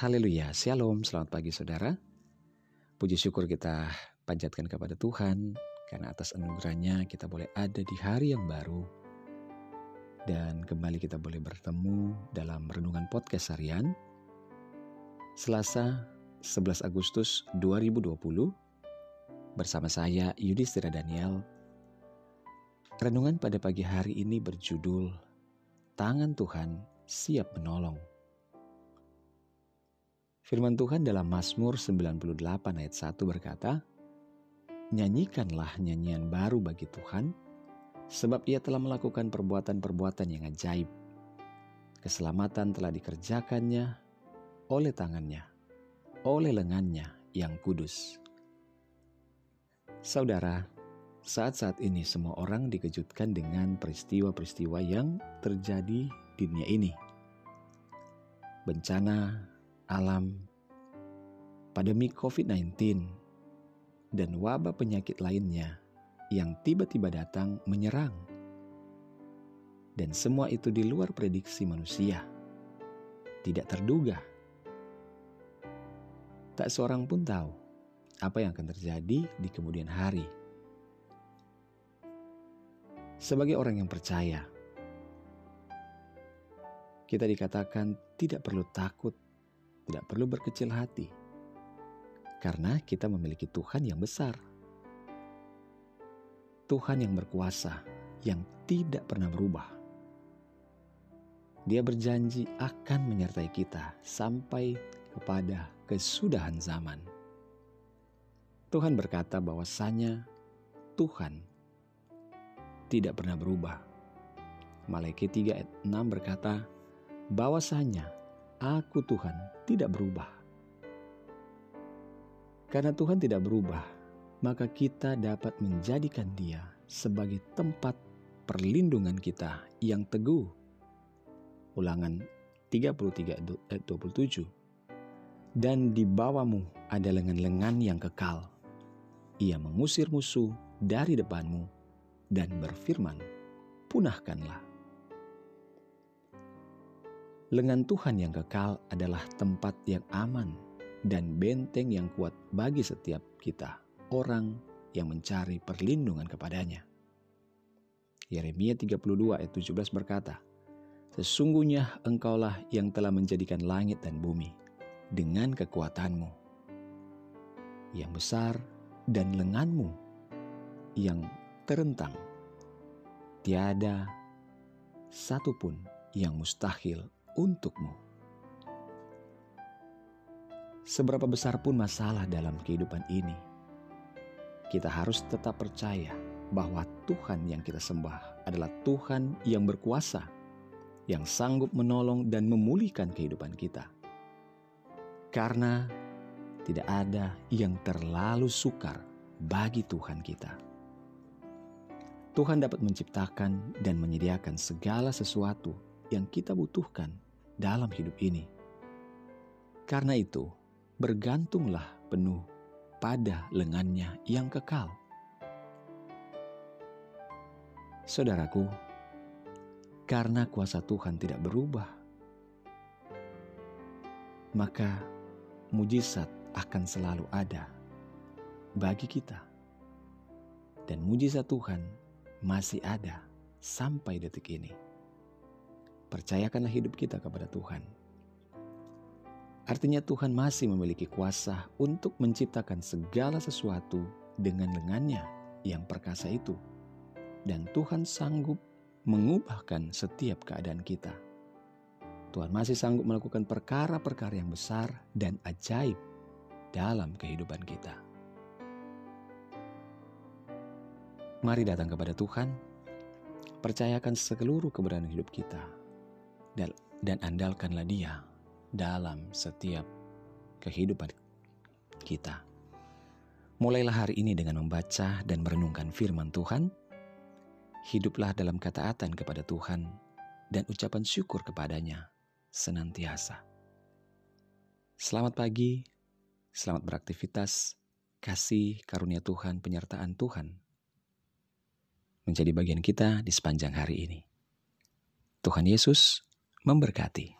Haleluya, Shalom, selamat pagi saudara. Puji syukur kita panjatkan kepada Tuhan karena atas anugerahnya kita boleh ada di hari yang baru. Dan kembali kita boleh bertemu dalam Renungan Podcast Harian. Selasa 11 Agustus 2020 bersama saya Yudhistira Daniel. Renungan pada pagi hari ini berjudul Tangan Tuhan Siap Menolong. Firman Tuhan dalam Mazmur 98 ayat 1 berkata, Nyanyikanlah nyanyian baru bagi Tuhan, sebab ia telah melakukan perbuatan-perbuatan yang ajaib. Keselamatan telah dikerjakannya oleh tangannya, oleh lengannya yang kudus. Saudara, saat-saat ini semua orang dikejutkan dengan peristiwa-peristiwa yang terjadi di dunia ini. Bencana, alam, pandemi COVID-19, dan wabah penyakit lainnya yang tiba-tiba datang menyerang. Dan semua itu di luar prediksi manusia. Tidak terduga. Tak seorang pun tahu apa yang akan terjadi di kemudian hari. Sebagai orang yang percaya, kita dikatakan tidak perlu takut tidak perlu berkecil hati, karena kita memiliki Tuhan yang besar. Tuhan yang berkuasa, yang tidak pernah berubah. Dia berjanji akan menyertai kita sampai kepada kesudahan zaman. Tuhan berkata bahwasanya Tuhan tidak pernah berubah. Malaikat 3 ayat 6 berkata bahwasanya Aku Tuhan tidak berubah. Karena Tuhan tidak berubah, maka kita dapat menjadikan Dia sebagai tempat perlindungan kita yang teguh. Ulangan 33 ayat 27. Dan di bawahmu ada lengan-lengan yang kekal. Ia mengusir musuh dari depanmu dan berfirman, punahkanlah Lengan Tuhan yang kekal adalah tempat yang aman dan benteng yang kuat bagi setiap kita, orang yang mencari perlindungan kepadanya. Yeremia 32 ayat 17 berkata, Sesungguhnya engkaulah yang telah menjadikan langit dan bumi dengan kekuatanmu yang besar dan lenganmu yang terentang. Tiada satupun yang mustahil untukmu. Seberapa besar pun masalah dalam kehidupan ini, kita harus tetap percaya bahwa Tuhan yang kita sembah adalah Tuhan yang berkuasa, yang sanggup menolong dan memulihkan kehidupan kita. Karena tidak ada yang terlalu sukar bagi Tuhan kita. Tuhan dapat menciptakan dan menyediakan segala sesuatu yang kita butuhkan dalam hidup ini. Karena itu, bergantunglah penuh pada lengannya yang kekal. Saudaraku, karena kuasa Tuhan tidak berubah, maka mujizat akan selalu ada bagi kita. Dan mujizat Tuhan masih ada sampai detik ini. Percayakanlah hidup kita kepada Tuhan. Artinya Tuhan masih memiliki kuasa untuk menciptakan segala sesuatu dengan lengannya yang perkasa itu. Dan Tuhan sanggup mengubahkan setiap keadaan kita. Tuhan masih sanggup melakukan perkara-perkara yang besar dan ajaib dalam kehidupan kita. Mari datang kepada Tuhan, percayakan seluruh keberadaan hidup kita dan, andalkanlah Dia dalam setiap kehidupan kita. Mulailah hari ini dengan membaca dan merenungkan firman Tuhan. Hiduplah dalam ketaatan kepada Tuhan dan ucapan syukur kepadanya senantiasa. Selamat pagi, selamat beraktivitas, kasih karunia Tuhan, penyertaan Tuhan menjadi bagian kita di sepanjang hari ini. Tuhan Yesus memberkati.